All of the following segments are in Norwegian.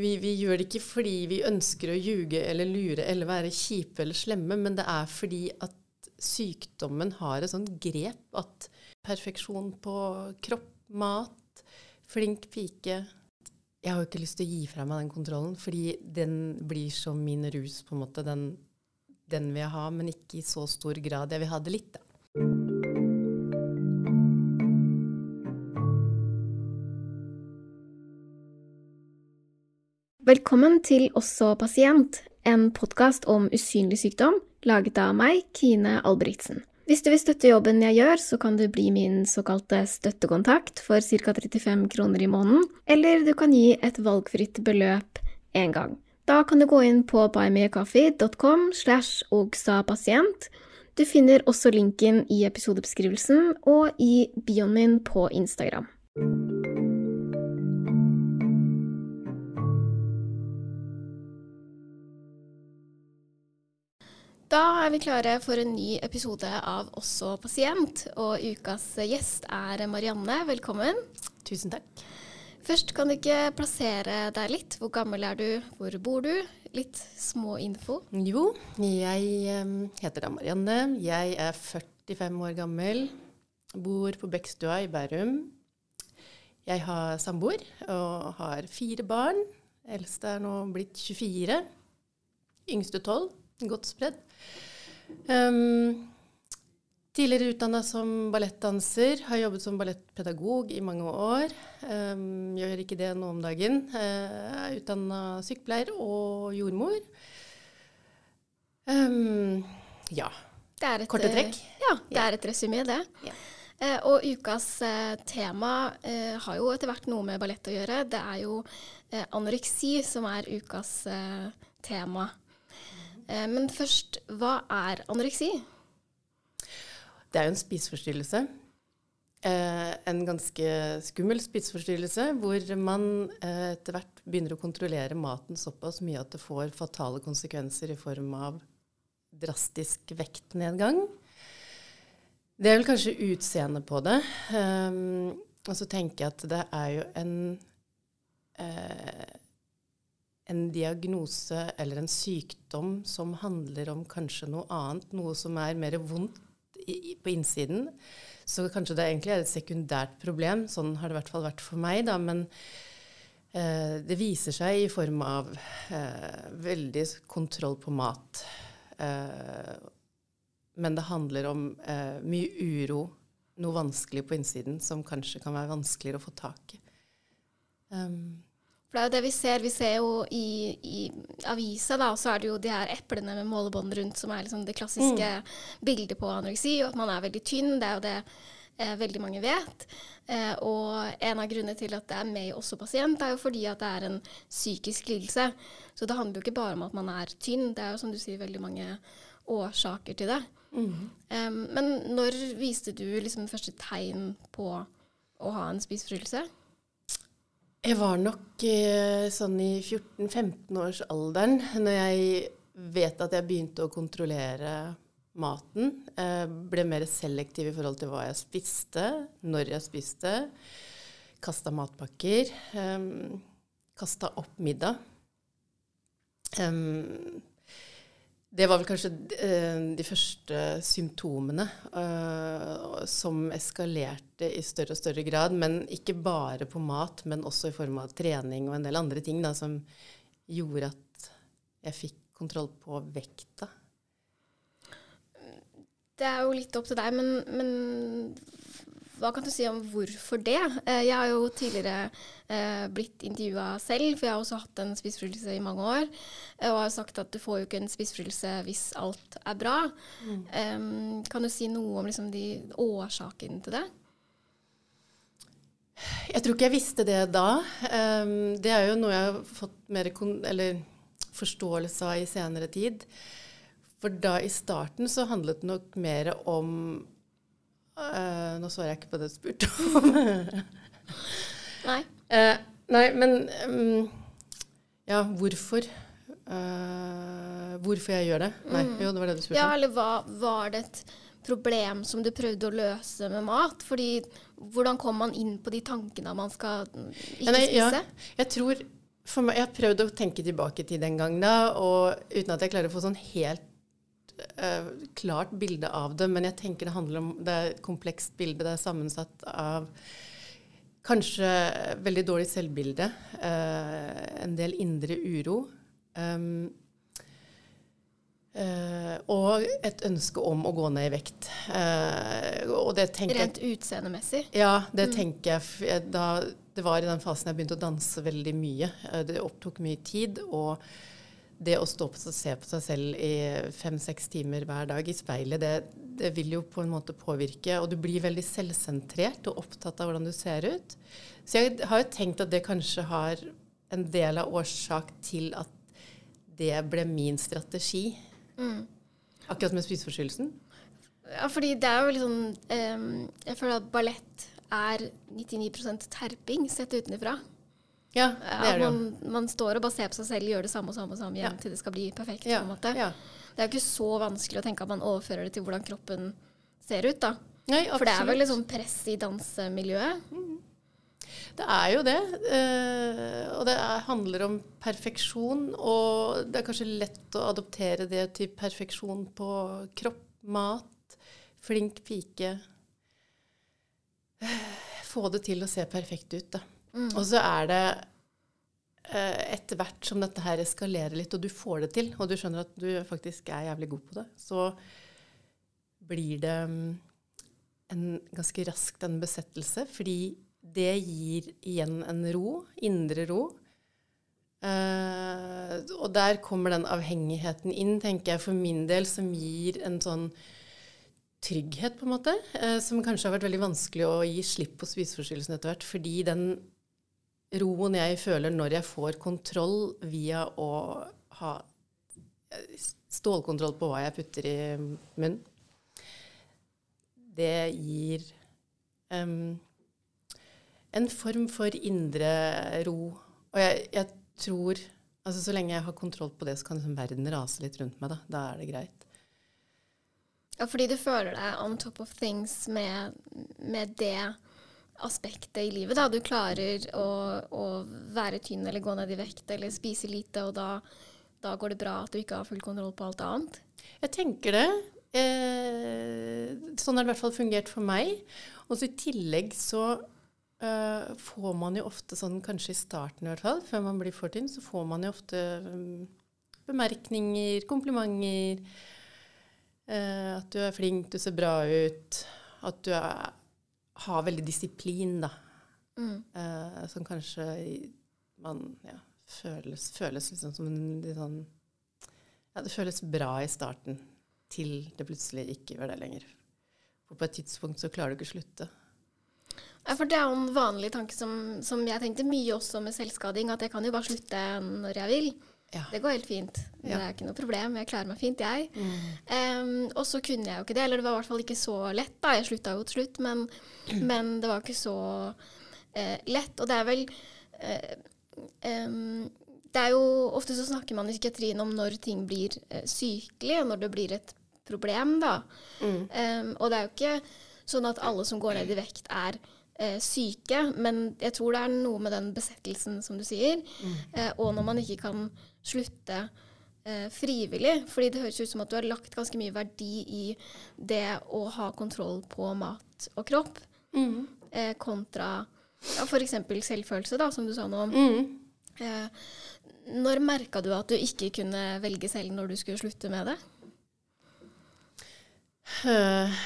vi, vi, gjør det ikke fordi vi ønsker å ljuge eller lure eller være kjipe eller slemme, men det er fordi at sykdommen har et sånt grep at perfeksjon på kropp, mat, flink pike Jeg har jo ikke lyst til å gi fra meg den kontrollen, fordi den blir som min rus, på en måte. Den, den vil jeg ha, men ikke i så stor grad. Jeg vil ha det litt, da. Velkommen til Også pasient, en podkast om usynlig sykdom, laget av meg, Kine Albrigtsen. Hvis du vil støtte jobben jeg gjør, så kan du bli min såkalte støttekontakt for ca. 35 kroner i måneden, eller du kan gi et valgfritt beløp én gang. Da kan du gå inn på buymeacoffee.com slash ogsapasient. Du finner også linken i episodebeskrivelsen og i bioen min på Instagram. Da er vi klare for en ny episode av Også pasient. Og ukas gjest er Marianne. Velkommen. Tusen takk. Først kan du ikke plassere deg litt. Hvor gammel er du? Hvor bor du? Litt små info. Jo, jeg heter da Marianne. Jeg er 45 år gammel. Bor på Bekkstua i Bærum. Jeg har samboer og har fire barn. Eldste er nå blitt 24. Yngste 12. Godt spredd. Um, tidligere utdanna som ballettdanser. Har jobbet som ballettpedagog i mange år. Um, gjør ikke det nå om dagen. Uh, er utdanna sykepleier og jordmor. Um, ja. Et, Korte trekk? Ja, det ja. er et resymé, det. Ja. Eh, og ukas eh, tema eh, har jo etter hvert noe med ballett å gjøre. Det er jo eh, anoreksi som er ukas eh, tema. Eh, men først, hva er anoreksi? Det er jo en spiseforstyrrelse. Eh, en ganske skummel spiseforstyrrelse hvor man eh, etter hvert begynner å kontrollere maten såpass mye at det får fatale konsekvenser i form av drastisk vektnedgang. Det er vel kanskje utseendet på det. Og så tenker jeg at det er jo en en diagnose eller en sykdom som handler om kanskje noe annet, noe som er mer vondt i, på innsiden. Så kanskje det egentlig er et sekundært problem. Sånn har det i hvert fall vært for meg. Da. Men eh, det viser seg i form av eh, veldig kontroll på mat. Eh, men det handler om eh, mye uro, noe vanskelig på innsiden, som kanskje kan være vanskeligere å få tak i. Um, for det er jo det vi ser. Vi ser jo i, i avisa, da, så er det jo de her eplene med målebånd rundt som er liksom det klassiske mm. bildet på anoreksi, og at man er veldig tynn. Det er jo det eh, veldig mange vet. Eh, og en av grunnene til at det er med i Også pasient, er jo fordi at det er en psykisk lidelse. Så det handler jo ikke bare om at man er tynn, det er jo som du sier veldig mange årsaker til det. Mm. Um, men når viste du liksom første tegn på å ha en spiseforstyrrelse? Jeg var nok eh, sånn i 14-15-årsalderen når jeg vet at jeg begynte å kontrollere maten. Jeg ble mer selektiv i forhold til hva jeg spiste, når jeg spiste. Kasta matpakker. Um, Kasta opp middag. Det var vel kanskje uh, de første symptomene uh, som eskalerte i større og større grad. Men ikke bare på mat, men også i form av trening og en del andre ting da, som gjorde at jeg fikk kontroll på vekta. Det er jo litt opp til deg, men, men hva kan du si om hvorfor det? Eh, jeg har jo tidligere eh, blitt intervjua selv, for jeg har også hatt en spiseforstyrrelse i mange år. Eh, og har sagt at du får jo ikke en spiseforstyrrelse hvis alt er bra. Mm. Kan du si noe om liksom, de årsakene til det? Jeg tror ikke jeg visste det da. Det er jo noe jeg har fått mer forståelse av i senere tid. For da i starten så handlet det nok mer om Uh, nå svarer jeg ikke på det du spurte om. nei. Uh, nei, men um, Ja, hvorfor? Uh, hvorfor jeg gjør det? Nei, mm. jo, det var det du spurte om. Ja, eller hva, var det et problem som du prøvde å løse med mat? Fordi hvordan kom man inn på de tankene man skal ikke ja, nei, spise? Ja, jeg tror for meg, Jeg har prøvd å tenke tilbake til den gangen, da, og uten at jeg klarer å få sånn helt eh, klart bilde av det. Men jeg tenker det handler om Det er et komplekst bilde. Det er sammensatt av kanskje veldig dårlig selvbilde, uh, en del indre uro. Um, uh, og et ønske om å gå ned i vekt. Rent utseendemessig. Ja, det tenker jeg. Da, det var i den fasen jeg begynte å danse veldig mye. Det opptok mye tid. Og det å stå på og se på seg selv i fem-seks timer hver dag i speilet, det, det vil jo på en måte påvirke. Og du blir veldig selvsentrert og opptatt av hvordan du ser ut. Så jeg har jo tenkt at det kanskje har en del av årsak til at det ble min strategi. Akkurat med spiseforstyrrelsen. Ja, fordi det er jo litt sånn um, Jeg føler at ballett er 99% terping sett utenfra. Ja, det At er det jo. man, man står og bare ser på seg selv, gjør det samme og samme, og samme igjen Ja. til det skal bli perfekt. Ja, på en måte. ja. Det er jo ikke så vanskelig å tenke at man overfører det til hvordan kroppen ser ut. da. Nei, For det er vel liksom press i dansemiljøet. Det er jo det. eh, og det er, handler om perfeksjon. Og det er kanskje lett å adoptere det til perfeksjon på kropp, mat, flink pike. Eh, Få det til å se perfekt ut, da. Og så er det eh, etter hvert som dette her eskalerer litt, og du får det til, og du skjønner at du faktisk er jævlig god på det, så blir det mm, en ganske raskt en besettelse, fordi det gir igjen en ro, indre ro. Eh, og der kommer den avhengigheten inn, tenker jeg, for min del, som gir en sånn trygghet, på en måte, eh, som kanskje har vært veldig vanskelig å gi slipp på spiseforstyrrelsen etter hvert, fordi den roen jeg føler når jeg får kontroll via å ha eh, stålkontroll på hva jeg putter i munnen, det gir um, en form for indre ro. Og jeg, jeg tror altså Så lenge jeg har kontroll på det, så kan liksom verden rase litt rundt meg. Da, da er det greit. Ja, fordi du føler deg on top of things med, med det aspektet i livet. da. Du klarer å, å være tynn eller gå ned i vekt eller spise lite, og da, da går det bra at du ikke har full kontroll på alt annet. Jeg tenker det. Eh, sånn har det i hvert fall fungert for meg. Og så i tillegg så eh, får man jo ofte sånn, kanskje i starten i hvert fall, før man blir for tynn, så får man jo ofte um, bemerkninger, komplimenter. Eh, at du er flink, du ser bra ut. At du er, har veldig disiplin, da. Mm. Eh, som kanskje man ja, føles, føles liksom som en litt sånn Ja, det føles bra i starten, til det plutselig ikke gjør det lenger. For på et tidspunkt så klarer du ikke å slutte. Ja, for det er jo en vanlig tanke som, som jeg tenkte mye også med selvskading, at jeg kan jo bare slutte når jeg vil. Ja. Det går helt fint. Det er ikke noe problem. Jeg klarer meg fint, jeg. Em, og så kunne jeg jo ikke det. Eller det var i hvert fall ikke så lett. da. Jeg slutta jo til slutt, men, men det var ikke så uh, lett. Og det er vel uh, um, Det er jo Ofte så snakker man i psykiatrien om når ting blir uh, sykelig, og når det blir et problem, da. Em, og det er jo ikke sånn at alle som går ned i vekt, er eh, syke, men jeg tror det er noe med den besettelsen, som du sier, eh, og når man ikke kan slutte eh, frivillig. Fordi det høres ut som at du har lagt ganske mye verdi i det å ha kontroll på mat og kropp, eh, kontra ja, f.eks. selvfølelse, da, som du sa nå. Eh, når merka du at du ikke kunne velge selv når du skulle slutte med det? Eh,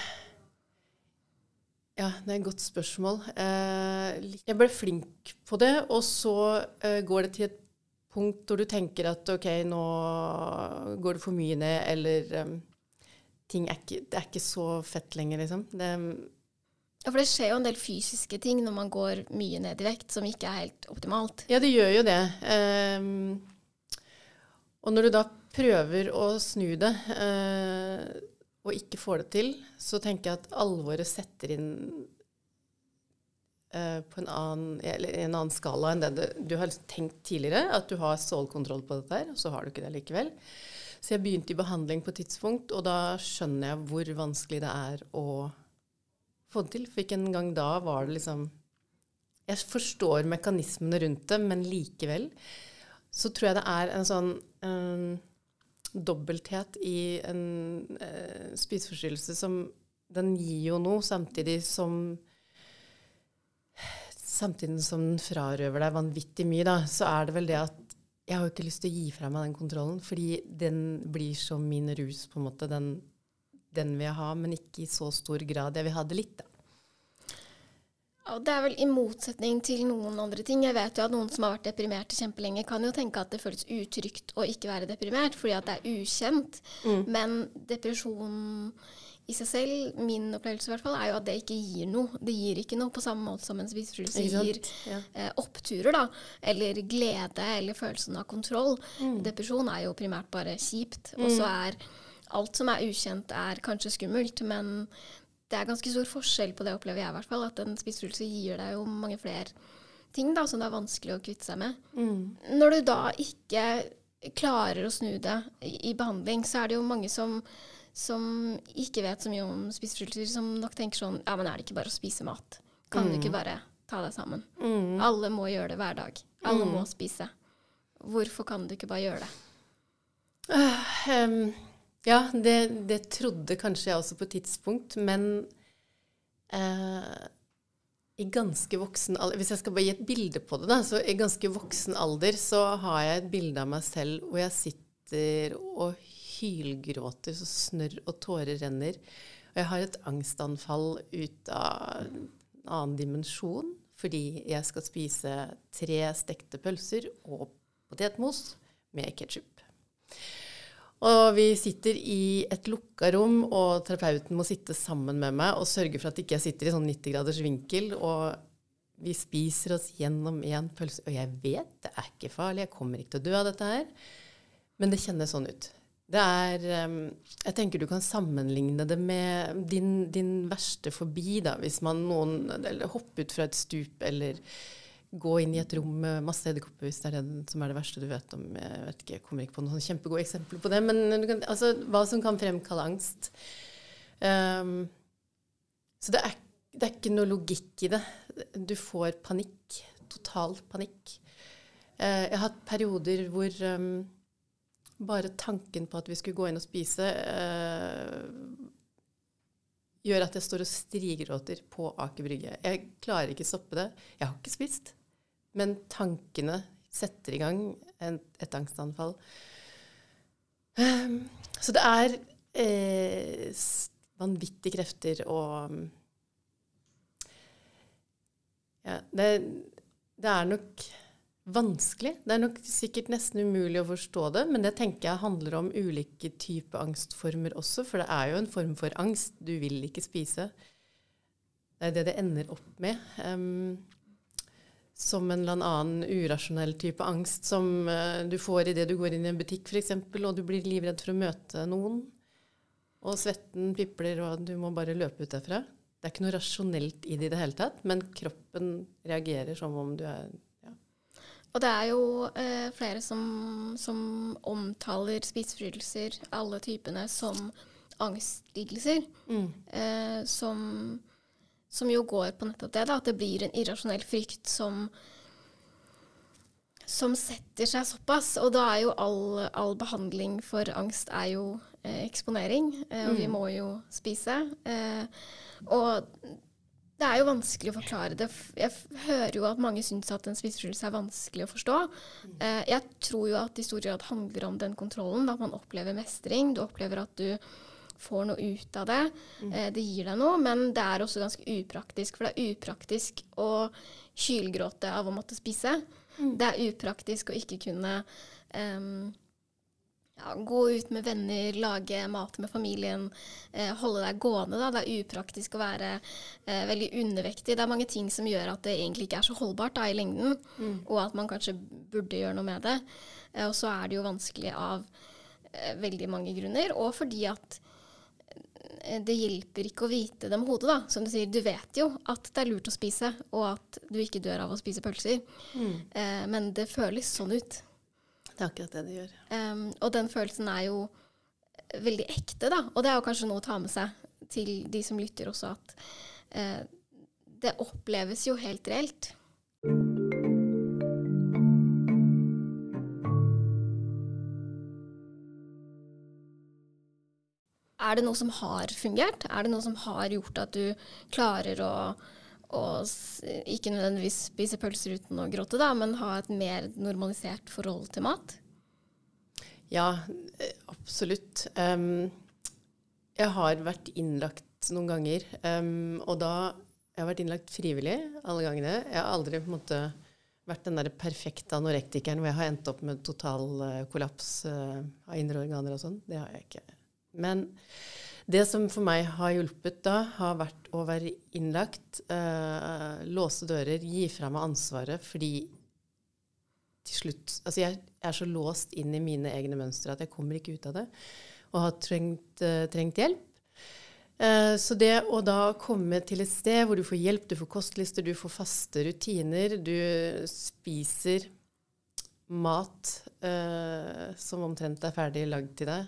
ja, det er et godt spørsmål. Eh, jeg ble flink på det, og så eh, går det til et punkt hvor du tenker at ok, nå går det for mye ned, eller em, ting er ikke, det er ikke så fett lenger, liksom. Det, Ja, For det skjer jo en del fysiske ting når man går mye ned i vekt, som ikke er helt optimalt. Ja, det gjør jo det. Um, og når du da prøver å snu det, og ikke får det til, så tenker jeg at alvoret setter inn eh, på en annen, en annen skala enn det du, du har tenkt tidligere, at du har stålkontroll på dette her, og så har du ikke det likevel. Så jeg begynte i behandling på et tidspunkt, og da skjønner jeg hvor vanskelig det er å få det til. For ikke engang da var det liksom jeg forstår mekanismene rundt det, men likevel så tror jeg det er en sånn um, dobbelthet i en eh, spiseforstyrrelse som Den gir jo noe, samtidig som Samtidig som den frarøver deg vanvittig mye, da, så er det vel det at jeg har jo ikke lyst til å gi fra meg den kontrollen, fordi den blir som min rus, på en måte. Den, den vil jeg ha, men ikke i så stor grad. Jeg vil ha det litt, da. Og det er vel i motsetning til noen andre ting. Jeg vet jo at noen som har vært deprimerte kjempelenge, kan jo tenke at det føles utrygt å ikke være deprimert, fordi at det er ukjent. Mm. Men depresjon i seg selv, min opplevelse i hvert fall, er jo at det ikke gir noe. Det gir ikke noe på samme måte som en spiseforstyrrelse gir ja. eh, oppturer, da. Eller glede, eller følelsen av kontroll. Mm. Depresjon er jo primært bare kjipt. Og så mm. er alt som er ukjent, er kanskje skummelt, men det er ganske stor forskjell på det, opplever jeg i hvert fall. At en spiseforstyrrelse gir deg jo mange flere ting da, som det er vanskelig å kvitte seg med. Mm. Når du da ikke klarer å snu det i, i behandling, så er det jo mange som, som ikke vet så mye om spiseforstyrrelser, som nok tenker sånn Ja, men er det ikke bare å spise mat? Kan mm. du ikke bare ta deg sammen? Mm. Alle må gjøre det hver dag. Alle mm. må spise. Hvorfor kan du ikke bare gjøre det? Uh, um ja, det, det, trodde kanskje jeg også på et tidspunkt, men eh, i ganske voksen alder Hvis jeg skal bare gi et bilde på det, da, så i ganske voksen alder så har jeg et bilde av meg selv hvor jeg sitter og hylgråter så snørr og tårer renner. Og jeg har et angstanfall ut av en annen dimensjon fordi jeg skal spise tre stekte pølser og potetmos med ketsjup. Og vi sitter i et lukka rom, og terapeuten må sitte sammen med meg og sørge for at ikke jeg sitter i sånn 90 graders vinkel. Og vi spiser oss gjennom én pølse. Og jeg vet det er ikke farlig, jeg kommer ikke til å dø av dette her. Men det kjennes sånn ut. Det er um, Jeg tenker du kan sammenligne det med din, din verste fobi, da. Hvis man noen eller hopper ut fra et stup eller gå inn i et rom med masse edderkopper hvis det er det som er det verste du vet om. Jeg vet ikke, jeg kommer ikke på noen kjempegode eksempler på det, men kan, altså, hva som kan fremkalle angst. Um, så det er, det er, ikke noe logikk i det. Du får panikk. Total panikk. Uh, jeg har hatt perioder hvor um, bare tanken på at vi skulle gå inn og spise, uh, gjør at jeg står og strigråter på Aker Brygge. Jeg klarer ikke stoppe det. Jeg har ikke spist. Men tankene setter i gang et angstanfall. Um, så det er eh, vanvittige krefter og ja, det, det, er nok vanskelig. Det er nok sikkert nesten umulig å forstå det, men det tenker jeg handler om ulike typer angstformer også, for det er jo en form for angst. Du vil ikke spise. Det er det det ender opp med. Um, som en eller annen urasjonell type angst som uh, du får idet du går inn i en butikk f.eks., og du blir livredd for å møte noen. Og svetten pipler, og du må bare løpe ut derfra. Det er ikke noe rasjonelt i det i det hele tatt, men kroppen reagerer som om du er ja. Og det er jo eh, flere som, som, omtaler spiseforstyrrelser, alle typene, som angstlidelser. Mm. Eh, som som jo går på nettopp det, da, at det blir en irrasjonell frykt som, som setter seg såpass. Og da er jo all, all behandling for angst er jo eh, eksponering, eh, og mm. vi må jo spise. Eh, og det er jo vanskelig å forklare det. Jeg hører jo at mange syns at en spiseforstyrrelse er vanskelig å forstå. Eh, jeg tror jo at det i stor grad handler om den kontrollen, at man opplever mestring. Du opplever at du får noe ut av det. Mm. Eh, det gir deg noe, men det er også ganske upraktisk. For det er upraktisk å kylgråte av å måtte spise. Mm. Det er upraktisk å ikke kunne um, ja, gå ut med venner, lage mat med familien, eh, holde deg gående. Da. Det er upraktisk å være eh, veldig undervektig. Det er mange ting som gjør at det egentlig ikke er så holdbart da, i lengden, mm. og at man kanskje burde gjøre noe med det. Eh, og så er det jo vanskelig av eh, veldig mange grunner, og fordi at det hjelper ikke å vite det med hodet, da. Som du sier, du vet jo at det er lurt å spise, og at du ikke dør av å spise pølser. Mm. Eh, men det føles sånn ut. Det er akkurat det det gjør. Um, og den følelsen er jo veldig ekte, da. Og det er jo kanskje noe å ta med seg til de som lytter også, at eh, det oppleves jo helt reelt. Er det noe som har fungert? Er det noe som har gjort at du klarer å, å ikke nødvendigvis spise pølser uten å gråte, da, men ha et mer normalisert forhold til mat? Ja, eh, absolutt. Um, jeg har vært innlagt noen ganger, um, og da Jeg har vært innlagt frivillig alle gangene. Jeg har aldri på en måte vært den der perfekte anorektikeren hvor jeg har endt opp med total uh, kollaps uh, av indre organer og sånn. Det har jeg ikke. Men det som for meg har hjulpet da, har vært å være innlagt, eh, låse dører, gi fra meg ansvaret, fordi til slutt Altså jeg er så låst inn i mine egne mønstre at jeg kommer ikke ut av det, og har trengt, eh, trengt hjelp. Eh, så det å da komme til et sted hvor du får hjelp, du får kostlister, du får faste rutiner, du spiser mat uh, som omtrent er ferdig lagd til deg.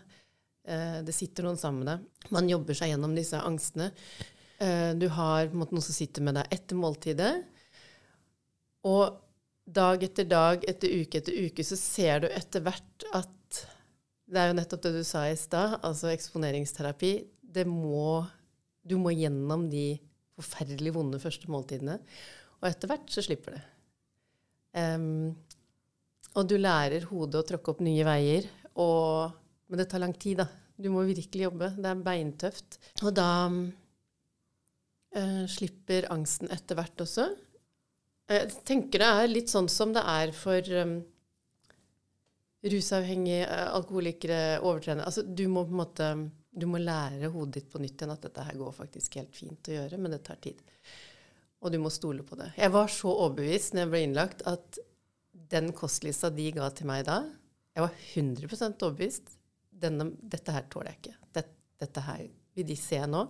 Det sitter noen sammen med deg. Man jobber seg gjennom disse angstene. du har måte, noen som sitter med deg etter måltidet. Og dag etter dag, etter uke etter uke, så ser du etter hvert at Det er jo nettopp det du sa i stad, altså eksponeringsterapi. Det må Du må gjennom de forferdelig vonde første måltidene. Og etter hvert så slipper det. Um, og du lærer hodet å tråkke opp nye veier. Og, men det tar lang tid, da. Du må virkelig jobbe. Det er beintøft. Og da uh, slipper angsten etter hvert også. Jeg tenker det er litt sånn som det er for um, rusavhengige, eh, alkoholikere, overtrenere. Altså, du må på en måte du må lære hodet ditt på nytt igjen at dette her går faktisk helt fint å gjøre, men det tar tid. Og du må stole på det. Jeg var så overbevist når jeg ble innlagt, at den kostlista de ga til meg da Jeg var 100% overbevist. Denne, dette her tåler jeg ikke. Dette, dette her vil de se nå.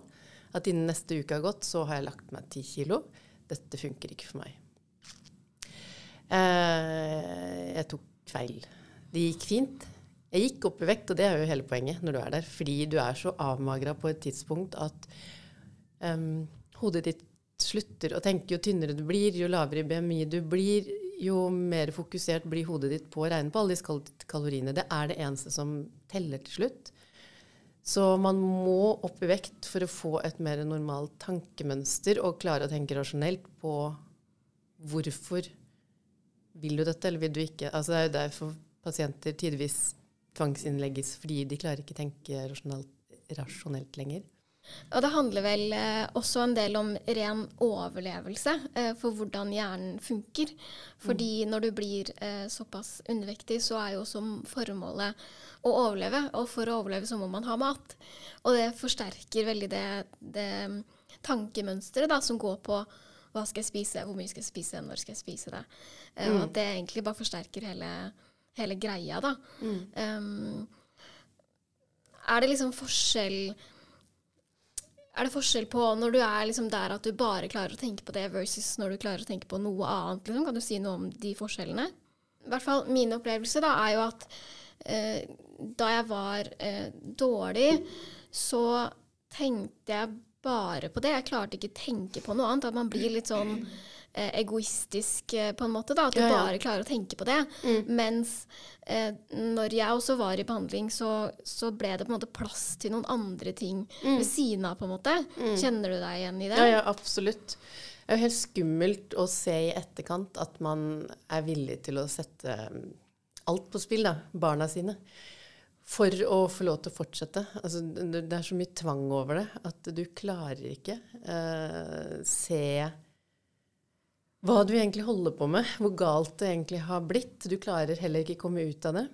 At innen neste uke har gått, så har jeg lagt meg ti kilo. Dette funker ikke for meg. Eh, jeg tok feil. Det gikk fint. Jeg gikk opp i vekt, og det er jo hele poenget når du er der. Fordi du er så avmagra på et tidspunkt at um, hodet ditt slutter å tenke. Jo tynnere du blir, jo lavere BMI du blir, jo mer fokusert blir hodet ditt på å regne på alle disse kaloriene. Det er det eneste som teller til slutt. Så man må opp i vekt for å få et mer normalt tankemønster og klare å tenke rasjonelt på hvorfor vil du dette, eller vil du ikke? Altså, det er jo derfor pasienter tidvis tvangsinnlegges, fordi de klarer ikke å tenke rasjonelt, rasjonelt lenger. Og det handler vel eh, også en del om ren overlevelse eh, for hvordan hjernen funker. Fordi mm. når du blir eh, såpass undervektig, så er jo også formålet å overleve. Og for å overleve så må man ha mat. Og det forsterker veldig det, det tankemønsteret som går på hva skal jeg spise, hvor mye skal jeg spise, når skal jeg spise det. Uh, mm. Og at det egentlig bare forsterker hele, hele greia, da. Mm. Um, er det liksom forskjell Er det forskjell på når du er liksom der at du bare klarer å tenke på det, versus når du klarer å tenke på noe annet? Liksom? Kan du si noe om de forskjellene? I hvert fall min opplevelse da, er jo at eh, da jeg var eh, dårlig, så tenkte jeg bare på det. Jeg klarte ikke tenke på noe annet. At man blir litt sånn eh, egoistisk eh, på en måte. da, At du ja, ja. bare klarer å tenke på det. Mm. Mens eh, når jeg også var i behandling, så, så, ble det på en måte plass til noen andre ting mm. ved siden av. på en måte. Mm. Kjenner du deg igjen i det? Ja, ja, absolutt. Det er jo helt skummelt å se i etterkant at man er villig til å sette mm, alt på spill, da. Barna sine for å få lov til å fortsette. Altså, det er så mye tvang over det at du klarer ikke uh, se hva du egentlig holder på med, hvor galt det egentlig har blitt. Du klarer heller ikke komme ut av det.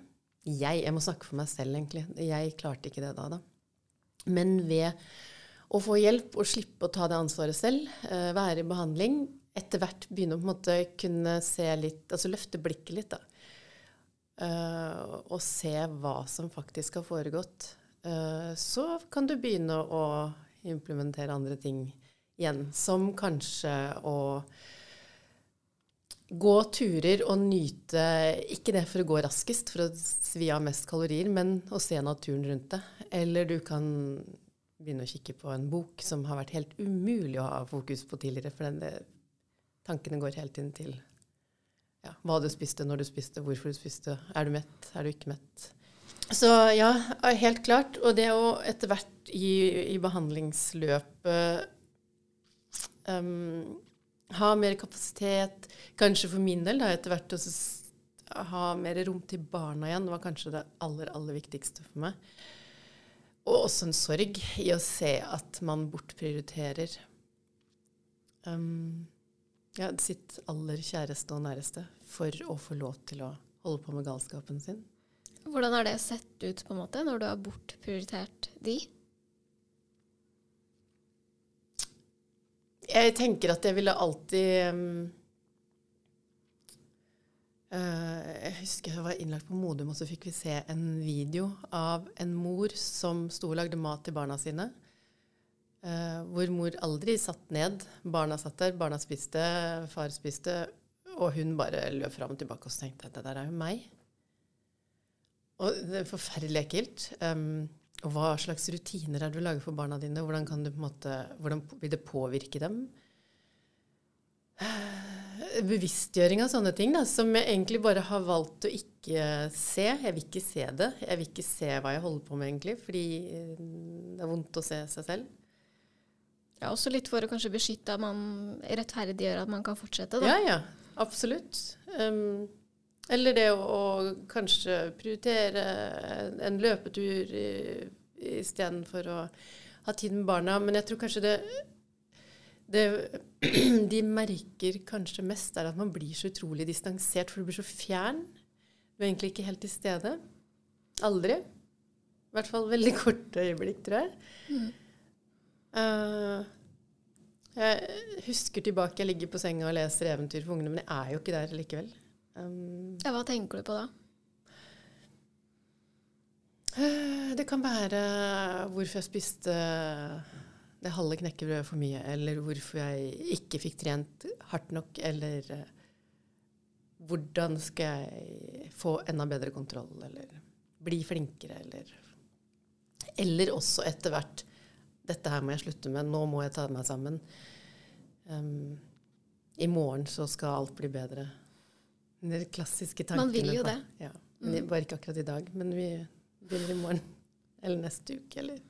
Jeg, jeg må snakke for meg selv, egentlig. Jeg klarte ikke det da, da. Men ved å få hjelp og slippe å ta det ansvaret selv, uh, være i behandling, etter hvert begynne å på en måte kunne se litt, altså løfte blikket litt, da uh, og se hva som faktisk har foregått, uh, så kan du begynne å implementere andre ting igjen. Som kanskje å gå turer og nyte Ikke det for å gå raskest, for å svi av mest kalorier, men å se naturen rundt det. Eller du kan begynne å kikke på en bok som har vært helt umulig å ha fokus på tidligere. For den, tankene går helt inn til ja, hva du spiste, når du spiste, hvorfor du spiste. Er du mett, er du ikke mett? Så ja, helt klart. Og det å etter hvert i, i behandlingsløpet um, ha mer kapasitet. Kanskje for min del da, etter hvert å ha mer rom til barna igjen. Var kanskje det aller, aller viktigste for meg. Og også en sorg i å se at man bortprioriterer um, ja, sitt aller kjæreste og næreste for å få lov til å holde på med galskapen sin. Hvordan har det sett ut på en måte, når du har bortprioritert de? Jeg tenker at jeg ville alltid um, uh, Jeg husker jeg var innlagt på Modum, og så fikk vi se en video av en mor som sto og lagde mat til barna sine. Uh, hvor mor aldri satt ned. Barna satt der, barna spiste, far spiste, og hun bare løp fram og tilbake og tenkte at det der er jo meg. Og det er forferdelig ekkelt. Um, og hva slags rutiner er det du lager for barna dine? Hvordan, kan du på en måte, hvordan vil det påvirke dem? Bevisstgjøring av sånne ting da, som jeg egentlig bare har valgt å ikke se. Jeg vil ikke se det. Jeg vil ikke se hva jeg holder på med, egentlig, fordi eh, det er vondt å se seg selv. Ja, Også litt for å kanskje beskytte at man rettferdiggjør at man kan fortsette, da. Ja, ja. Absolutt. Um, eller det å, å, kanskje prioritere en løpetur istedenfor å ha tid med barna. Men jeg tror kanskje det, det de merker kanskje mest, er at man blir så utrolig distansert, for du blir så fjern. Du er egentlig ikke helt til stede. Aldri. I hvert fall veldig korte øyeblikk, tror jeg. Mm. Uh, jeg husker tilbake, jeg ligger på senga og leser eventyr for ungene, men jeg er jo ikke der likevel. Um, ja, hva tenker du på da? Eh, det kan være hvorfor jeg spiste det halve knekkebrødet for mye, eller hvorfor jeg ikke fikk trent hardt nok, eller uh, hvordan skal jeg få enda bedre kontroll, eller bli flinkere, eller Eller også etter hvert Dette her må jeg slutte med, nå må jeg ta meg sammen. Um, I morgen så skal alt bli bedre. De klassiske tankene. Man vil jo det. Ja. Mm. Bare ikke akkurat i dag, men vi begynner i morgen. Eller neste uke, eller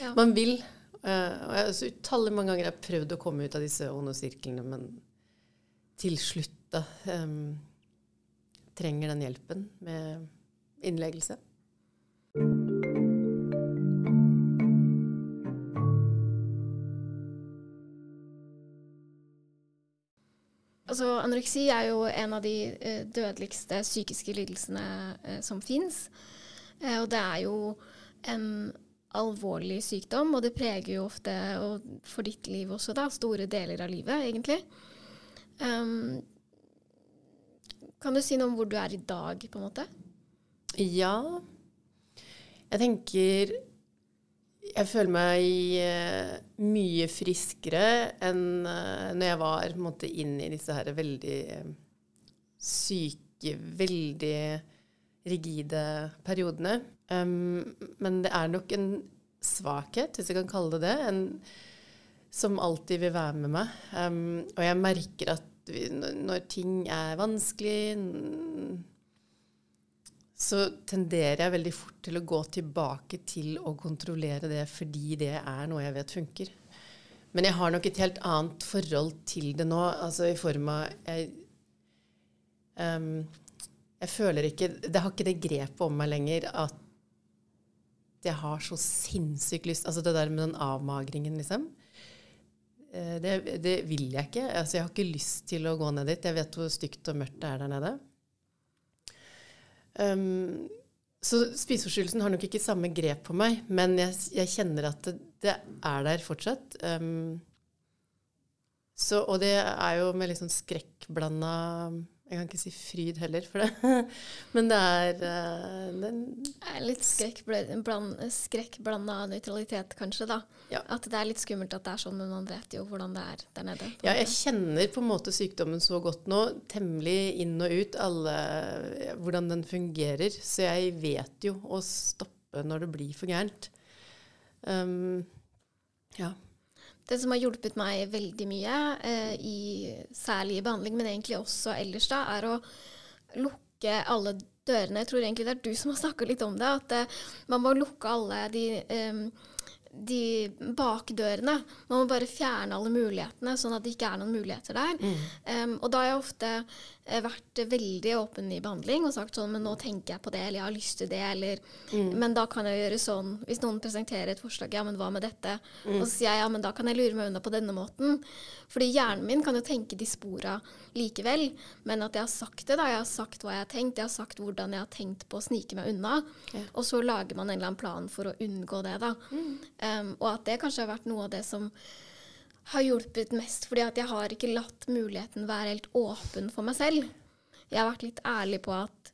ja. Man vil. Uh, og jeg, så utallig mange ganger har jeg prøvd å komme ut av disse onde sirklene, men til slutt da um, trenger den hjelpen med innleggelse. Altså, anoreksi er jo en av de eh, dødeligste psykiske lidelsene eh, som fins. Eh, og det er jo en alvorlig sykdom, og det preger jo ofte, og for ditt liv også, da, store deler av livet, egentlig. Um, kan du si noe om hvor du er i dag, på en måte? Ja. Jeg tenker jeg føler meg uh, mye friskere enn uh, når jeg var på en måte, inn i disse her veldig uh, syke, veldig rigide periodene. Um, men det er nok en svakhet, hvis jeg kan kalle det det, en, som alltid vil være med meg. Um, og jeg merker at vi, når ting er vanskelig så tenderer jeg veldig fort til å gå tilbake til å kontrollere det fordi det er noe jeg vet funker. Men jeg har nok et helt annet forhold til det nå, altså i form av jeg, um, jeg føler ikke Det har ikke det grepet om meg lenger at jeg har så sinnssykt lyst Altså det der med den avmagringen, liksom. Eh, det, det, vil jeg ikke. Altså jeg har ikke lyst til å gå ned dit. Jeg vet hvor stygt og mørkt det er der nede. Um, så spiseforstyrrelsen har nok ikke samme grep på meg, men jeg, jeg kjenner at det, det, er der fortsatt. Um, så, og det er jo med litt sånn skrekkblanda jeg kan ikke si fryd heller for det. Men det er det er Litt skrekkblanda skrekk nøytralitet, kanskje, da. Ja. At det er litt skummelt at det er sånn, men man vet jo hvordan det er der nede. Ja, jeg kjenner på en måte sykdommen så godt nå, temmelig inn og ut, alle, hvordan den fungerer. Så jeg vet jo å stoppe når det blir for gærent. Um, ja. Det som har hjulpet meg veldig mye, eh, i, særlig i behandling, men egentlig også ellers, da, er å lukke alle dørene. Jeg tror egentlig det er du som har snakka litt om det. At eh, man må lukke alle de, eh, de bakdørene. Man må bare fjerne alle mulighetene, sånn at det ikke er noen muligheter der. Um, og da har jeg ofte vært veldig åpen i behandling og sagt sånn Men nå tenker jeg på det, eller jeg har lyst til det, eller Men da kan jeg gjøre sånn. Hvis noen presenterer et forslag, ja, men hva med dette? Og så sier jeg ja, men da kan jeg lure meg unna på denne måten. Fordi hjernen min kan jo tenke de spora likevel, men at jeg har sagt det, da. Jeg har sagt hva jeg har tenkt, jeg har sagt hvordan jeg har tenkt på å snike meg unna. Og så lager man en eller annen plan for å unngå det, da. Um, og at det kanskje har vært noe av det som har hjulpet mest, fordi at jeg har ikke latt muligheten være helt åpen for meg selv. Jeg har vært litt ærlig på at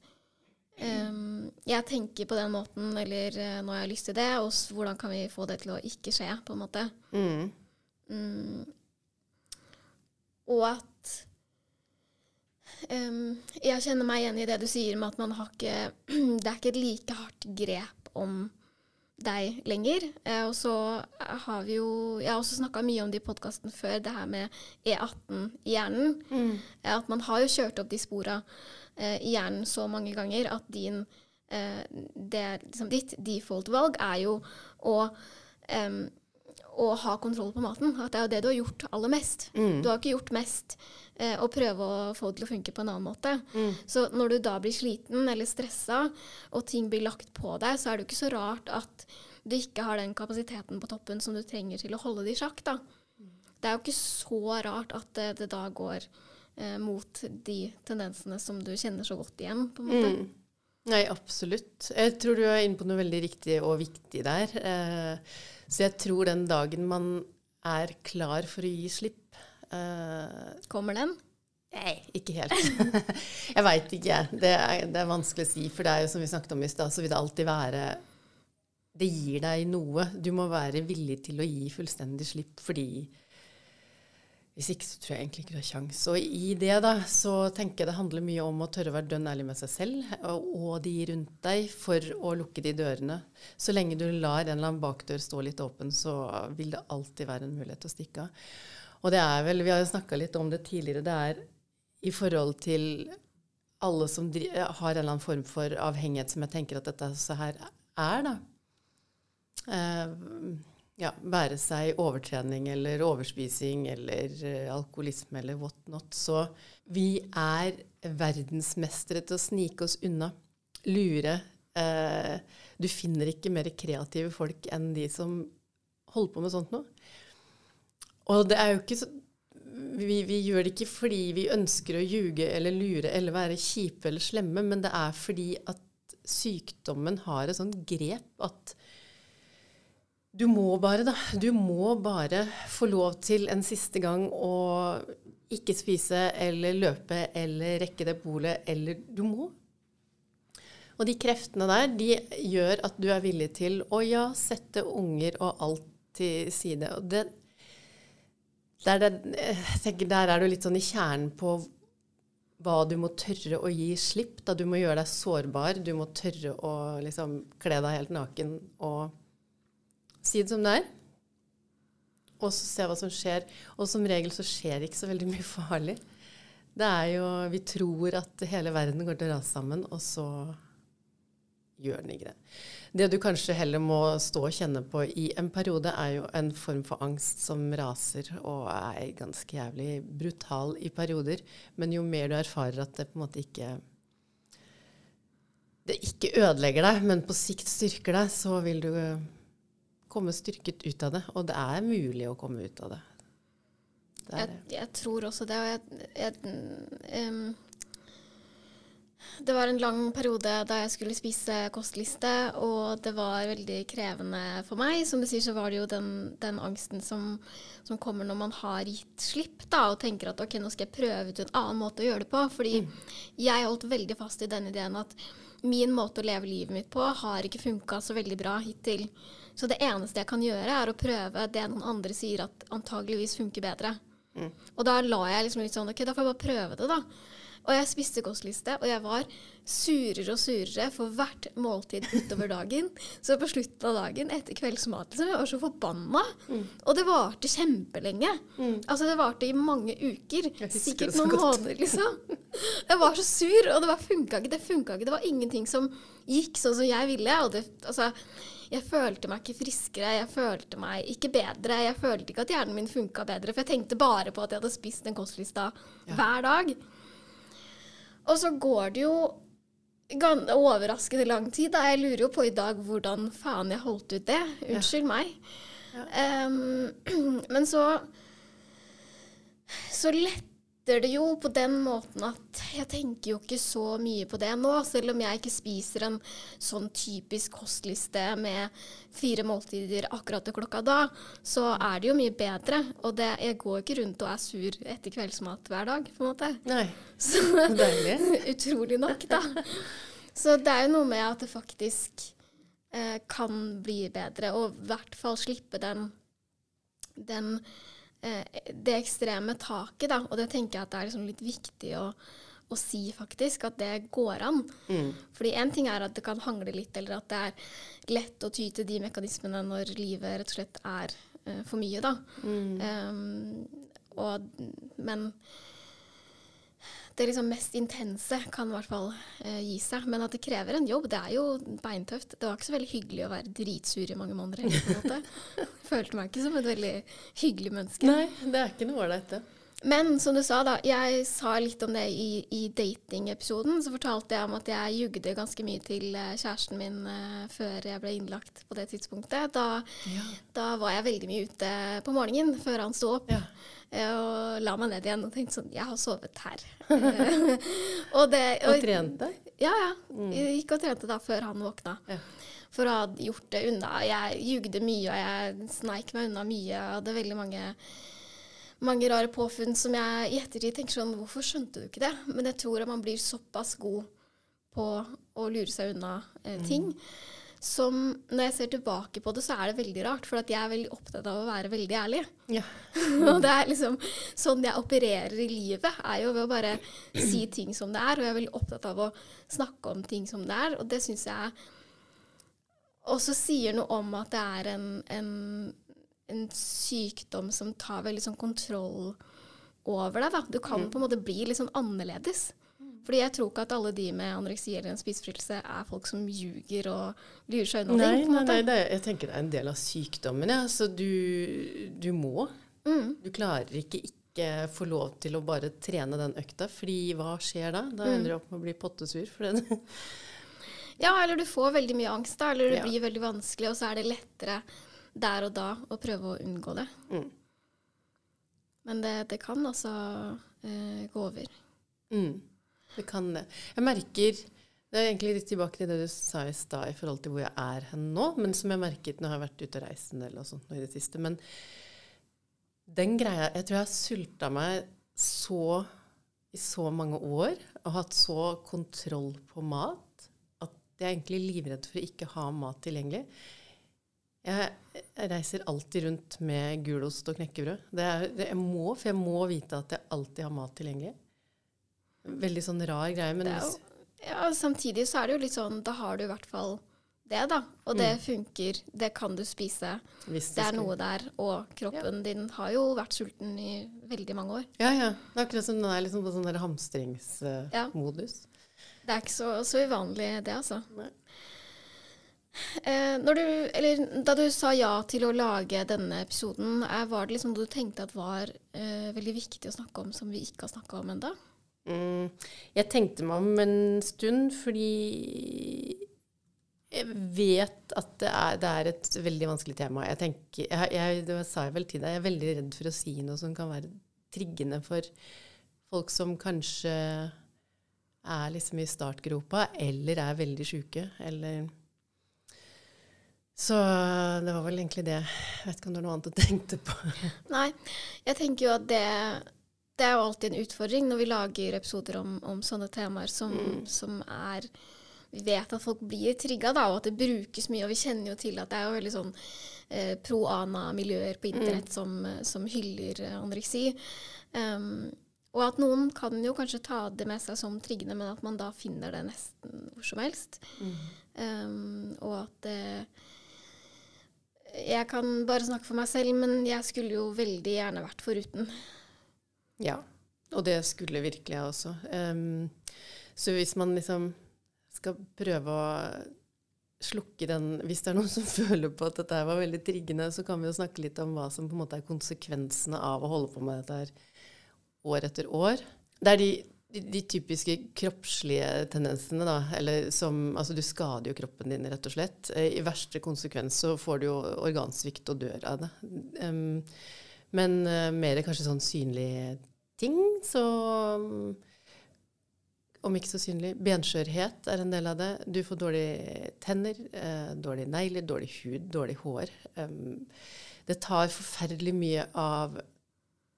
um, jeg tenker på den måten, eller uh, nå har jeg lyst til det, og hvordan kan vi få det til å ikke skje, på en måte. Mm. Mm. Og at um, Jeg kjenner meg igjen i det du sier med at man har ikke Det er ikke et like hardt grep om deg lenger. Eh, og så har vi jo Jeg har også snakka mye om det i podkasten før, det her med E18 i hjernen. Eh, at man har jo kjørt opp de spora eh, i hjernen så mange ganger at din eh, det, liksom, Ditt default-valg er jo å å ha kontroll på maten. At det er jo det du har gjort aller mest. Du har ikke gjort mest eh, å prøve å få det til å funke på en annen måte. Så når du da blir sliten eller stressa, og ting blir lagt på deg, så er det jo ikke så rart at du ikke har den kapasiteten på toppen som du trenger til å holde det i sjakk. da. Det er jo ikke så rart at det, det da går eh, mot de tendensene som du kjenner så godt igjen. på en måte. Mm. Nei, absolutt. Jeg tror du er inne på noe veldig riktig og viktig der. Eh, så jeg tror den dagen man er klar for å gi slipp eh, Kommer den? Nei, ikke helt. jeg veit ikke. Det er, det er vanskelig å si, for det er jo som vi snakket om i stad, så vil det alltid være Det gir deg noe. Du må være villig til å gi fullstendig slipp, fordi hvis ikke så tror jeg egentlig ikke du har kjangs. Og i det da, så tenker jeg det handler mye om å tørre å være dønn ærlig med seg selv og, og de rundt deg for å lukke de dørene. Så lenge du lar en eller annen bakdør stå litt åpen, så vil det alltid være en mulighet til å stikke av. Og det er vel, vi har jo snakka litt om det tidligere, det er i forhold til alle som dri har en eller annen form for avhengighet, som jeg tenker at dette så her er, da. Eh, ja, være seg overtrening eller overspising eller eh, alkoholisme eller what not. Så vi er verdensmestere til å snike oss unna. Lure. Eh, du finner ikke mer kreative folk enn de som holder på med sånt noe. Og det er jo ikke så vi, vi gjør det ikke fordi vi ønsker å ljuge eller lure eller være kjipe eller slemme, men det er fordi at sykdommen har et sånt grep at du må bare, da. Du må bare få lov til en siste gang å ikke spise eller løpe eller rekke det polet, eller Du må. Og de kreftene der, de gjør at du er villig til å ja, sette unger og alt til side. Og det, der, der, tenker, der er du litt sånn i kjernen på hva du må tørre å gi slipp. Da du må gjøre deg sårbar. Du må tørre å liksom kle deg helt naken og si det som det er. Og så se hva som skjer. Og som regel så skjer ikke så veldig mye farlig. Det er jo Vi tror at hele verden går til å rase sammen, og så gjør den ikke det. Det du kanskje heller må stå og kjenne på i en periode, er jo en form for angst som raser og er ganske jævlig brutal i perioder. Men jo mer du erfarer at det på en måte ikke Det ikke ødelegger deg, men på sikt styrker deg, så vil du komme styrket ut av det. Og det er mulig å komme ut av det. det, Jeg, jeg tror også det. Og jeg, jeg, um, det var en lang periode da jeg skulle spise kostliste, og det var veldig krevende for meg. Som du sier, så var det jo den, den angsten som, som kommer når man har gitt slipp, da, og tenker at ok, nå skal jeg prøve ut en annen måte å gjøre det på. Fordi jeg holdt veldig fast i den ideen at min måte å leve livet mitt på har ikke funka så veldig bra hittil. Så det eneste jeg kan gjøre, er å prøve det noen andre sier at antageligvis funker bedre. Og da la jeg liksom litt sånn Ok, da får jeg bare prøve det, da. Og jeg spiste kostliste, og jeg var surere og surere for hvert måltid utover dagen. Så på slutten av dagen, etter kveldsmat, liksom, jeg var så forbanna. Og det varte kjempelenge. Altså, det varte i mange uker. Sikkert noen godt. måneder, liksom. Jeg var så sur, og det var funka ikke. Det funka ikke. Det var ingenting som gikk sånn som jeg ville. Og det, altså, jeg følte meg ikke friskere, jeg følte meg ikke bedre. Jeg følte ikke at hjernen min funka bedre, for jeg tenkte bare på at jeg hadde spist den kostlista Ja. hver dag. Og så går det jo overraskende lang tid. Da. Jeg lurer jo på i dag hvordan faen jeg holdt ut det. Unnskyld meg. Em, men så Så letter det jo på den måten at jeg tenker jo ikke så mye på det nå. Selv om jeg ikke spiser en sånn typisk kostliste med fire måltider akkurat til klokka da, så er det jo mye bedre. Og det, jeg går ikke rundt og er sur etter kveldsmat hver dag, på en måte. Nei. Så Deilig. Utrolig nok, da. Så det er jo noe med at det faktisk eh, kan bli bedre, og i hvert fall slippe den, den det ekstreme taket, da. Og det tenker jeg at det er liksom litt viktig å, å si, faktisk, at det går an. Mm. Fordi én ting er at det kan hangle litt, eller at det er lett å ty til de mekanismene når livet rett og slett er uh, for mye, da. Um, og, men det liksom mest intense kan i hvert fall eh, gi seg. Men at det krever en jobb, det er jo beintøft. Det var ikke så veldig hyggelig å være dritsur i mange måneder heller. Følte meg ikke som et veldig hyggelig menneske. Nei, det er ikke noe ålreit, det. Men som du sa, da. Jeg sa litt om det i, i datingepisoden. Så fortalte jeg om at jeg jugde ganske mye til eh, kjæresten min uh, før jeg ble innlagt på det tidspunktet. Da, Ja. da var jeg veldig mye ute på morgenen før han sto opp. Ja. Eh, Og la meg ned igjen og tenkte sånn Jeg har sovet her. Eh, og det, Og trente? ja, ja. Jeg gikk og trente da før han våkna. Ja. For å ha gjort det unna. Jeg jugde mye, og jeg sneik meg unna mye. Jeg hadde veldig mange, mange rare påfunn som jeg i ettertid tenker sånn Hvorfor skjønte du ikke det? Men jeg tror at man blir såpass god på å lure seg unna eh, ting. Som når jeg ser tilbake på det, så er det veldig rart. For at jeg er veldig opptatt av å være veldig ærlig. Ja. Og det er liksom sånn jeg opererer i livet, er jo ved å bare si ting som det er. Og jeg er veldig opptatt av å snakke om ting som det er, og det syns jeg også sier noe om at det er en, en, en sykdom som tar veldig sånn kontroll over deg. Da. Du kan på en måte bli litt sånn annerledes. Fordi jeg tror ikke at alle de med anoreksi eller en spiseforstyrrelse er folk som ljuger og lurer seg unna ting. Nei, nei, nei jeg tenker det er en del av sykdommen. Ja. Så du, du må. Mm. Du klarer ikke ikke få lov til å bare trene den økta, fordi hva skjer da? Da Mm. ender du opp med å bli pottesur. For det. Ja, eller du får veldig mye angst, da, eller det Ja. blir veldig vanskelig, og så er det lettere der og da å prøve å unngå det. Mm. Men det, det kan altså eh, gå over. Mm. Det kan det. Jeg merker Det er egentlig litt tilbake til det du sa i stad i forhold til hvor jeg er hen nå, men som jeg merket når jeg har vært ute og reist en del og sånt nå i det siste. Men den greia Jeg tror jeg har sulta meg så i så mange år og hatt så kontroll på mat at jeg er egentlig livredd for å ikke ha mat tilgjengelig. Jeg, reiser alltid rundt med gulost og knekkebrød. Det er, det, jeg må, for jeg må vite at jeg alltid har mat tilgjengelig. Veldig sånn rar greie, men Det er jo, ja, samtidig så er det jo litt sånn Da har du i hvert fall det, da. Og det funker. Det kan du spise. hvis Det er skulle- noe der. Og kroppen din har jo vært sulten i veldig mange år. Ja, ja. Det er akkurat som den er liksom på sånn hamstringsmodus. Ja. Det er ikke så, så uvanlig, det, altså. Eh, når du, eller, da du sa ja til å lage denne episoden, er, var det liksom du tenkte at var eh, veldig viktig å snakke om, som vi ikke har snakka om ennå? Mm, jeg tenkte meg om en stund fordi jeg vet at det er, det er et veldig vanskelig tema. Jeg tenker, jeg, jeg, det sa jeg vel til deg, jeg er veldig redd for å si noe som kan være triggende for folk som kanskje er liksom i startgropa, eller er veldig sjuke, eller Så det var vel egentlig det. Jeg vet ikke om det var noe annet du tenkte på. Nei, jeg tenker jo at det, det er jo alltid en utfordring når vi lager episoder om, om sånne temaer som, som er Vi vet at folk blir trigga, og at det brukes mye. Og vi kjenner jo til at det er jo veldig sånn eh, pro-ana-miljøer på internett som, som hyller eh, anoreksi. Um, og at noen kan jo kanskje ta det med seg som triggende, men at man da finner det nesten hvor som helst. Um, og at eh, Jeg kan bare snakke for meg selv, men jeg skulle jo veldig gjerne vært foruten. Ja, og det skulle virkelig jeg også. Um, så hvis man liksom skal prøve å slukke den Hvis det er noen som føler på at dette var veldig triggende, så kan vi jo snakke litt om hva som på en måte er konsekvensene av å holde på med dette her år etter år. Det er de, de, de typiske kroppslige tendensene, da. Eller som Altså, du skader jo kroppen din, rett og slett. Eh, I verste konsekvens så får du jo organsvikt og dør av det. Um, men uh, mer kanskje sånn synlige ting, så um, om ikke så synlig. Benskjørhet er en del av det. Du får dårlige tenner, eh, dårlige negler, dårlig hud, dårlig hår. Um, det tar forferdelig mye av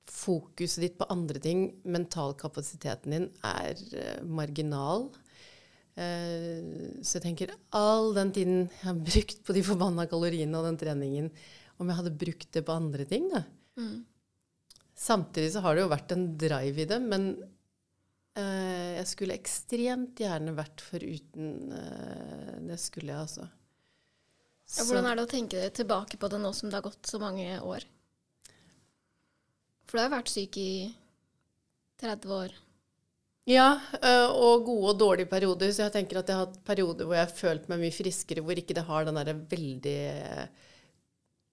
fokuset ditt på andre ting. Mentalkapasiteten din er uh, marginal. Uh, så jeg tenker all den tiden jeg har brukt på de forbanna kaloriene og den treningen, om jeg hadde brukt det på andre ting, da. Mm. Samtidig så har det jo vært en drive i det, men eh, jeg skulle ekstremt gjerne vært foruten eh, Det skulle jeg, altså. Ja, hvordan er det å tenke tilbake på det nå som det har gått så mange år? For du har vært syk i 30 år. Ja, uh, og gode og dårlige perioder. Så jeg tenker at jeg har hatt perioder hvor jeg har følt meg mye friskere, hvor ikke det har den derre veldig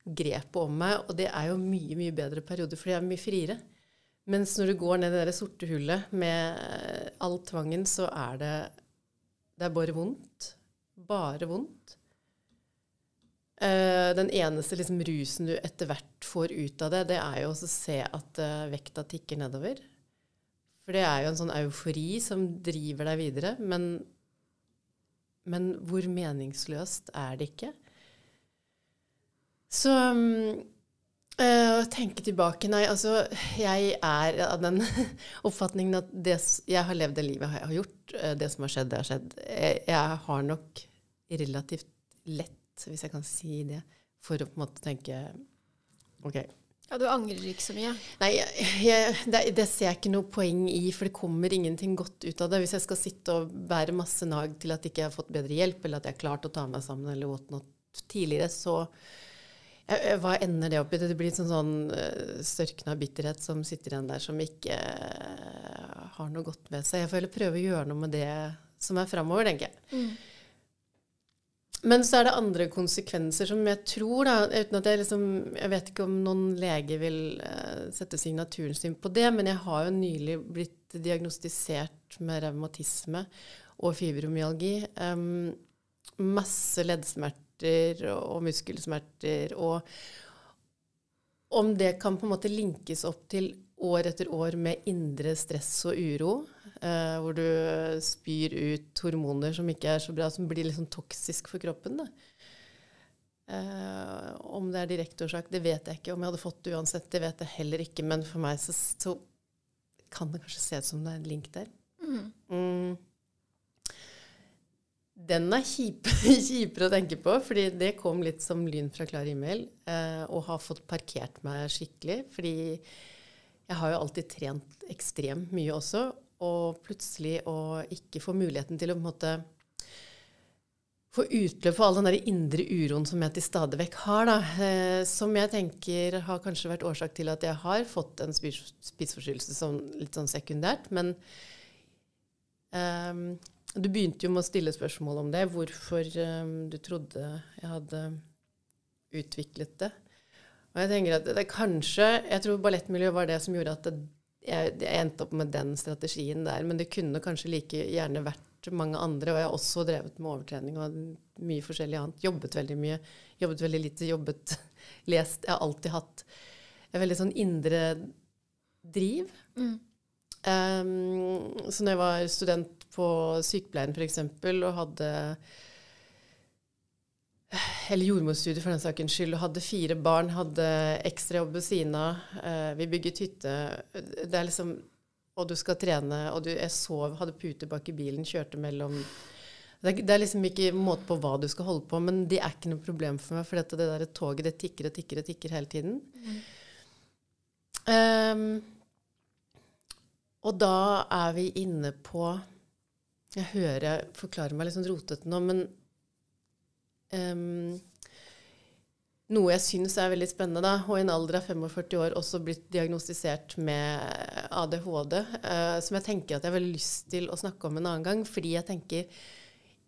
grepet om meg. Og det er jo mye, mye bedre perioder, fordi jeg er mye friere. Mens når du går ned i det sorte hullet med eh, all tvangen, så er det Det er bare vondt. Bare vondt. Uh, den eneste liksom, rusen du etter hvert får ut av det, det er jo å se at uh, vekta tikker nedover. For det er jo en sånn eufori som driver deg videre. Men, men hvor meningsløst er det ikke? Så um, Uh, tenke tilbake Nei, altså jeg er av den oppfatningen at det, jeg har levd det livet jeg har gjort. Uh, det som har skjedd, det har skjedd. Jeg, jeg, har nok relativt lett, hvis jeg kan si det, for å på en måte tenke OK. Ja, Du angrer ikke så mye? Nei, jeg, det, det, ser jeg ikke noe poeng i, for det kommer ingenting godt ut av det. Hvis jeg skal sitte og bære masse nag til at jeg ikke har fått bedre hjelp, eller at jeg har klart å ta meg sammen eller whatnot tidligere, så hva ender det opp i? Det blir en sånn, sånn uh, størkna bitterhet som sitter igjen der, som ikke har noe godt med seg. Jeg får heller prøve å gjøre noe med det som er framover, tenker jeg. Mm. Men så er det andre konsekvenser som jeg tror, da, uten at jeg liksom Jeg vet ikke om noen lege vil sette signaturen sin på det, men jeg har jo nylig blitt diagnostisert med revmatisme og fibromyalgi. Um, masse leddsmerter smerter og muskelsmerter. Og om det kan på en måte linkes opp til år etter år med indre stress og uro, eh, hvor du spyr ut hormoner som ikke er så bra, som blir litt sånn toksisk for kroppen. Da. Eh, om det er direkte årsak, det vet jeg ikke. Om jeg hadde fått det uansett, det vet jeg heller ikke. Men for meg så, så kan det kanskje se ut som det er en link der. Mm. Mm den er kjip, kjipere å tenke på, fordi det kom litt som lyn fra klar himmel. Eh, og har fått parkert meg skikkelig. Fordi jeg har jo alltid trent ekstremt mye også. Og plutselig å ikke få muligheten til å på en måte få utløp for all den der indre uroen som jeg til stadig vekk har, da. Eh, som jeg tenker har kanskje vært årsak til at jeg har fått en spiseforstyrrelse sånn, litt sånn sekundært. Men um, du begynte jo med å stille spørsmål om det, hvorfor um, du trodde jeg hadde utviklet det. Og jeg tenker at det, det kanskje Jeg tror ballettmiljøet var det som gjorde at det, jeg, jeg, endte opp med den strategien der. Men det kunne kanskje like gjerne vært mange andre. Og jeg har også drevet med overtrening og mye forskjellig annet. Jobbet veldig mye. Jobbet veldig lite. Jobbet Lest. Jeg har alltid hatt en veldig sånn indre driv. Mm. Um, så når jeg var student på sykepleien f.eks. og hadde eller jordmorstudiet for den sakens skyld, og hadde fire barn, hadde ekstrajobb ved siden av. Uh, vi bygget hytte. Det er liksom Og du skal trene, og du, jeg sov, hadde pute bak i bilen, kjørte mellom det er, det er, liksom ikke måte på hva du skal holde på, men det er ikke noe problem for meg, for det der toget det tikker og tikker og tikker hele tiden. Mm. Um, og da er vi inne på Jeg hører jeg forklarer meg litt sånn rotete nå, men um, noe jeg syns er veldig spennende, da, og i en alder av 45 år også blitt diagnostisert med ADHD, uh, som jeg tenker at jeg har veldig lyst til å snakke om en annen gang, fordi jeg tenker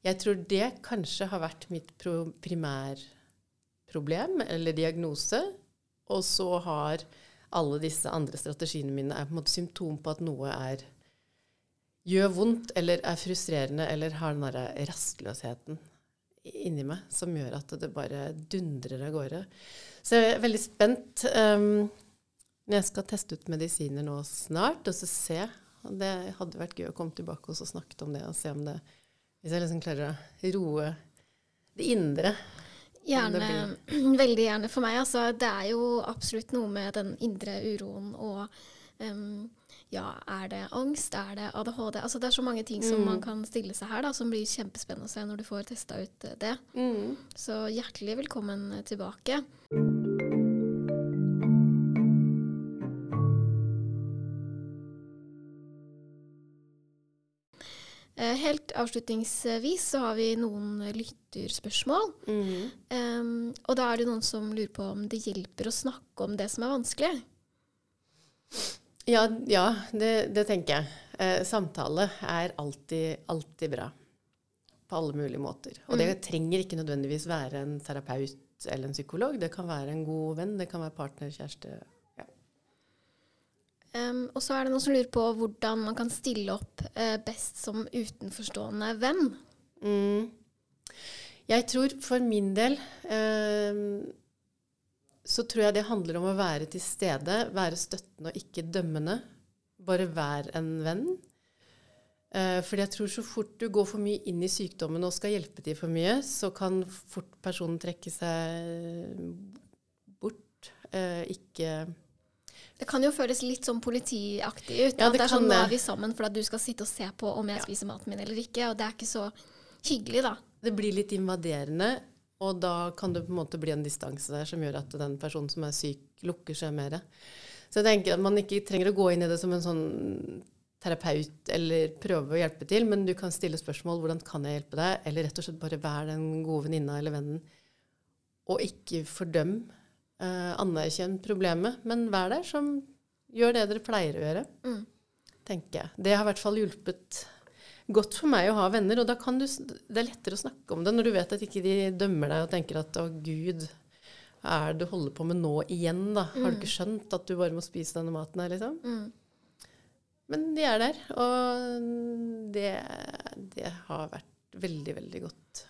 Jeg tror det kanskje har vært mitt pro primærproblem eller diagnose. Og så har alle disse andre strategiene mine er på en måte symptom på at noe er gjør vondt eller er frustrerende eller har den derre rastløsheten inni meg som gjør at det bare dundrer av gårde. Så jeg er veldig spent um, jeg skal teste ut medisiner nå snart, og så se. Det hadde vært gøy å komme tilbake og snakke om det og se om det hvis jeg liksom klarer å roe det indre. Gjerne, veldig gjerne for meg. Altså, det er jo absolutt noe med den indre uroen og um, ja, er det angst? Er det ADHD? Altså, det er så mange ting mm. som man kan stille seg her, da, som blir kjempespennende å se når du får testa ut eh, det. Mm. Så hjertelig velkommen tilbake. Eh, helt avslutningsvis så har vi noen lytterspørsmål. Mm. Um, og da er det noen som lurer på om det hjelper å snakke om det som er vanskelig. Ja, ja det, det, tenker jeg. Eh, samtale er alltid, alltid bra. På alle mulige måter. Og det mm. trenger ikke nødvendigvis være en terapeut eller en psykolog. Det kan være en god venn, det kan være partner, kjæreste, Um, og så er det noen som lurer på hvordan man kan stille opp eh, best som utenforstående venn. Mm. Jeg tror for min del uh, så tror jeg det handler om å være til stede, være støttende og ikke dømmende. Bare vær en venn. Uh, fordi jeg tror så fort du går for mye inn i sykdommen og skal hjelpe til for mye, så kan fort personen trekke seg bort. Uh, ikke det kan jo føles litt sånn politiaktig ut. Ja, det, det er sånn, Nå er vi sammen for at du skal sitte og se på om jeg ja. spiser maten min eller ikke. Og det er ikke så hyggelig, da. Det blir litt invaderende, og da kan det på en måte bli en distanse der som gjør at den personen som er syk, lukker seg mer. Så jeg tenker at man ikke trenger å gå inn i det som en sånn terapeut eller prøve å hjelpe til, men du kan stille spørsmål hvordan kan jeg hjelpe deg, eller rett og slett bare være den gode venninna eller vennen. Og ikke fordøm Eh, anerkjenn problemet, men vær der som gjør det dere pleier å gjøre. Mm. tenker jeg. Det har i hvert fall hjulpet godt for meg å ha venner. Og da kan du, det er lettere å snakke om det når du vet at ikke de dømmer deg og tenker at å gud, hva er det du holder på med nå igjen, da? Har du ikke mm. skjønt at du bare må spise denne maten her, liksom? Mm. Men de er der, og det, det har vært veldig, veldig godt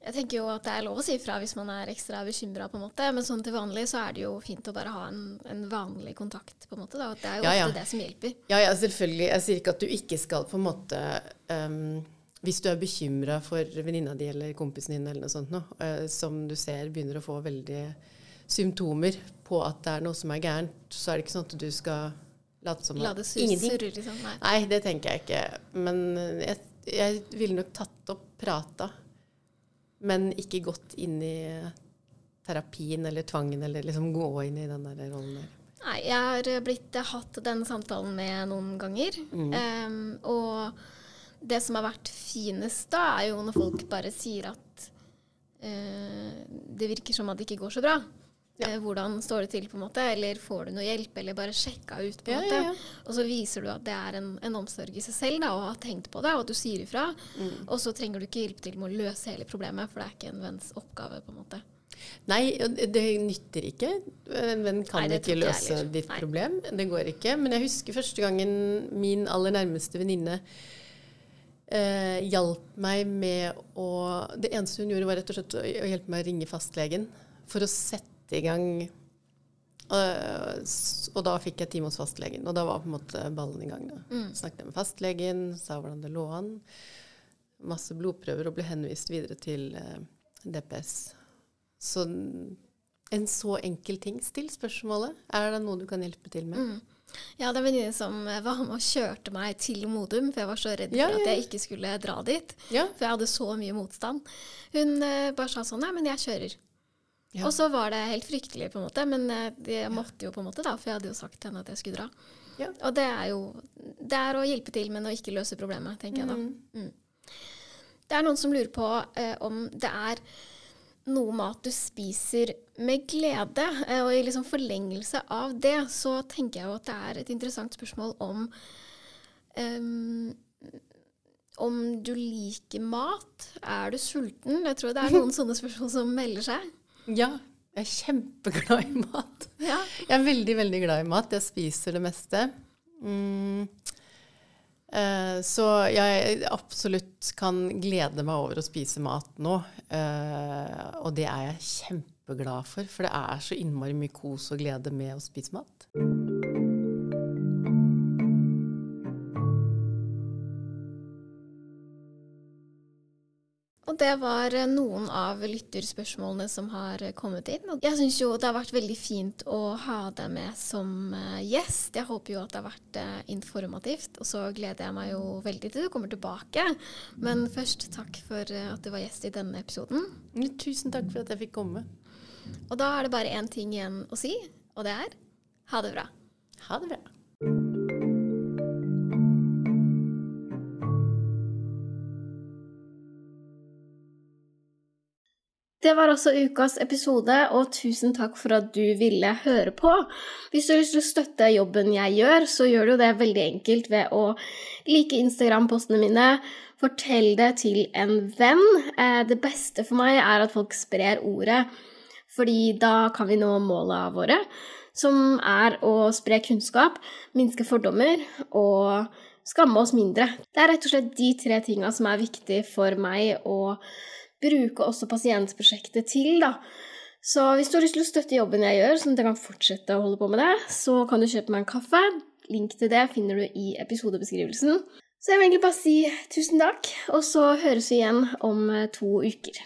jeg tenker jo at det er lov å si ifra hvis man er ekstra bekymra, men sånn til vanlig så er det jo fint å bare ha en, en vanlig kontakt, på en måte. Da. Det er jo ja, ja. ofte det som hjelper. Ja, ja, selvfølgelig. Jeg sier ikke at du ikke skal på en måte um, Hvis du er bekymra for venninna di eller kompisen din eller noe sånt noe, uh, som du ser begynner å få veldig symptomer på at det er noe som er gærent, så er det ikke sånn at du skal late som La det surre, liksom. Nei. Nei. det tenker jeg ikke. Men jeg, jeg ville nok tatt opp prata men ikke gått inn i terapien eller tvangen, eller liksom gå inn i den der rollen der. Nei, jeg har blitt hatt den samtalen med noen ganger. Mm. Um, og det som har vært finest da, er jo når folk bare sier at uh, det virker som at det ikke går så bra. Ja. Eh, hvordan står det til, på en måte? Eller får du noe hjelp, eller bare sjekka ut, på en ja, måte. Og så viser du at det er en, en, omsorg i seg selv, da, og har tenkt på det, og at du sier ifra. Mm. Og så trenger du ikke hjelp til med å løse hele problemet, for det er ikke en venns oppgave, på en måte. Nei, det nytter ikke. En venn kan Nei, ikke løse ditt Nei. problem. Det går ikke. Men jeg husker første gangen min aller nærmeste venninne eh, hjalp meg med å Det eneste hun gjorde, var rett og slett å hjelpe meg å ringe fastlegen for å sette sette i gang. Og, og da fikk jeg time hos fastlegen, og da var på en måte ballen i gang. Da. Mm. Snakket med fastlegen, sa hvordan det lå an. Masse blodprøver og ble henvist videre til eh, DPS. Så en så enkel ting. Still spørsmålet. Er det noe du kan hjelpe til med? Mm. Ja, det er en venninne som var med og kjørte meg til Modum, for jeg var så redd for ja, ja. at jeg ikke skulle dra dit. Ja. For jeg hadde så mye motstand. Hun uh, bare sa sånn Nei, men jeg kjører. Ja. Og så var det helt fryktelig, på en måte, men eh, jeg måtte jo på en måte, da, for jeg hadde jo sagt til henne at jeg skulle dra. Ja. Og det er jo det er å hjelpe til, men å ikke løse problemet, tenker jeg da. Mm. Mm. Det er noen som lurer på eh, om det er noe mat du spiser med glede. Eh, og i liksom forlengelse av det så tenker jeg jo at det er et interessant spørsmål om um, om du liker mat. Er du sulten? Jeg tror det er noen sånne spørsmål som melder seg. Ja, jeg er kjempeglad i mat. Ja. Jeg er veldig, veldig glad i mat. Jeg spiser det meste. Mm. Eh, så jeg absolutt kan glede meg over å spise mat nå. Eh, og det er jeg kjempeglad for, for det er så innmari mye kos og glede med å spise mat. Og det var eh, noen av lytterspørsmålene som har eh, kommet inn. Og jeg syns jo det har vært veldig fint å ha deg med som eh, gjest. Jeg håper jo at det har vært informativt, og så gleder jeg meg jo veldig til du kommer tilbake. Men først takk for at du var gjest i denne episoden. Tusen takk for at jeg fikk komme. Og da er det bare én ting igjen å si, og det er ha det bra. Ha det bra. Det var også ukas episode, og tusen takk for at du ville høre på. Hvis du har lyst til å støtte jobben jeg gjør, så gjør du det veldig enkelt ved å like Instagram-postene mine, fortell det til en venn. Eh, det beste for meg er at folk sprer ordet, fordi da kan vi nå måla våre, som er å spre kunnskap, minske fordommer og skamme oss mindre. Det er rett og slett de tre tinga som er viktige for meg å bruke også pasientprosjektet til, da. Så hvis du har lyst til å støtte jobben jeg gjør, sånn at jeg kan fortsette å holde på med det, så kan du kjøpe meg en kaffe. Link til det finner du i episodebeskrivelsen. Så jeg vil egentlig bare si tusen takk, og så høres vi igjen om to uker.